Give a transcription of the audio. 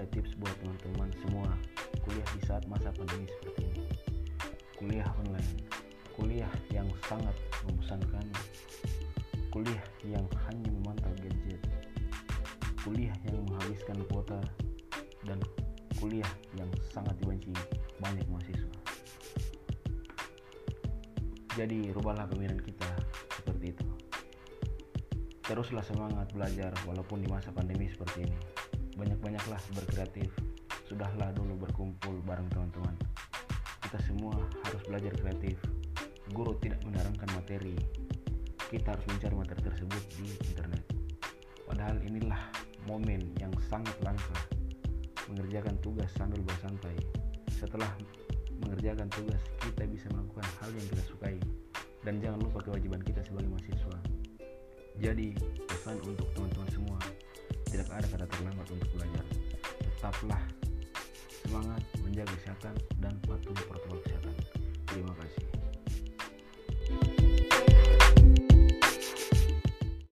ada tips buat teman-teman semua kuliah di saat masa pandemi seperti ini. Kuliah online, kuliah yang sangat membosankan, kuliah yang hanya memantau gadget, kuliah yang menghabiskan kuota, dan kuliah yang sangat dibenci banyak mahasiswa. Jadi rubahlah pemikiran kita seperti itu. Teruslah semangat belajar walaupun di masa pandemi seperti ini banyak-banyaklah berkreatif. Sudahlah dulu berkumpul bareng teman-teman. Kita semua harus belajar kreatif. Guru tidak menerangkan materi. Kita harus mencari materi tersebut di internet. Padahal inilah momen yang sangat langka. Mengerjakan tugas sambil bersantai. Setelah mengerjakan tugas kita bisa melakukan hal yang kita sukai. Dan jangan lupa kewajiban kita sebagai mahasiswa. Jadi pesan untuk teman-teman semua tidak ada kata terlambat untuk belajar tetaplah semangat menjaga kesehatan dan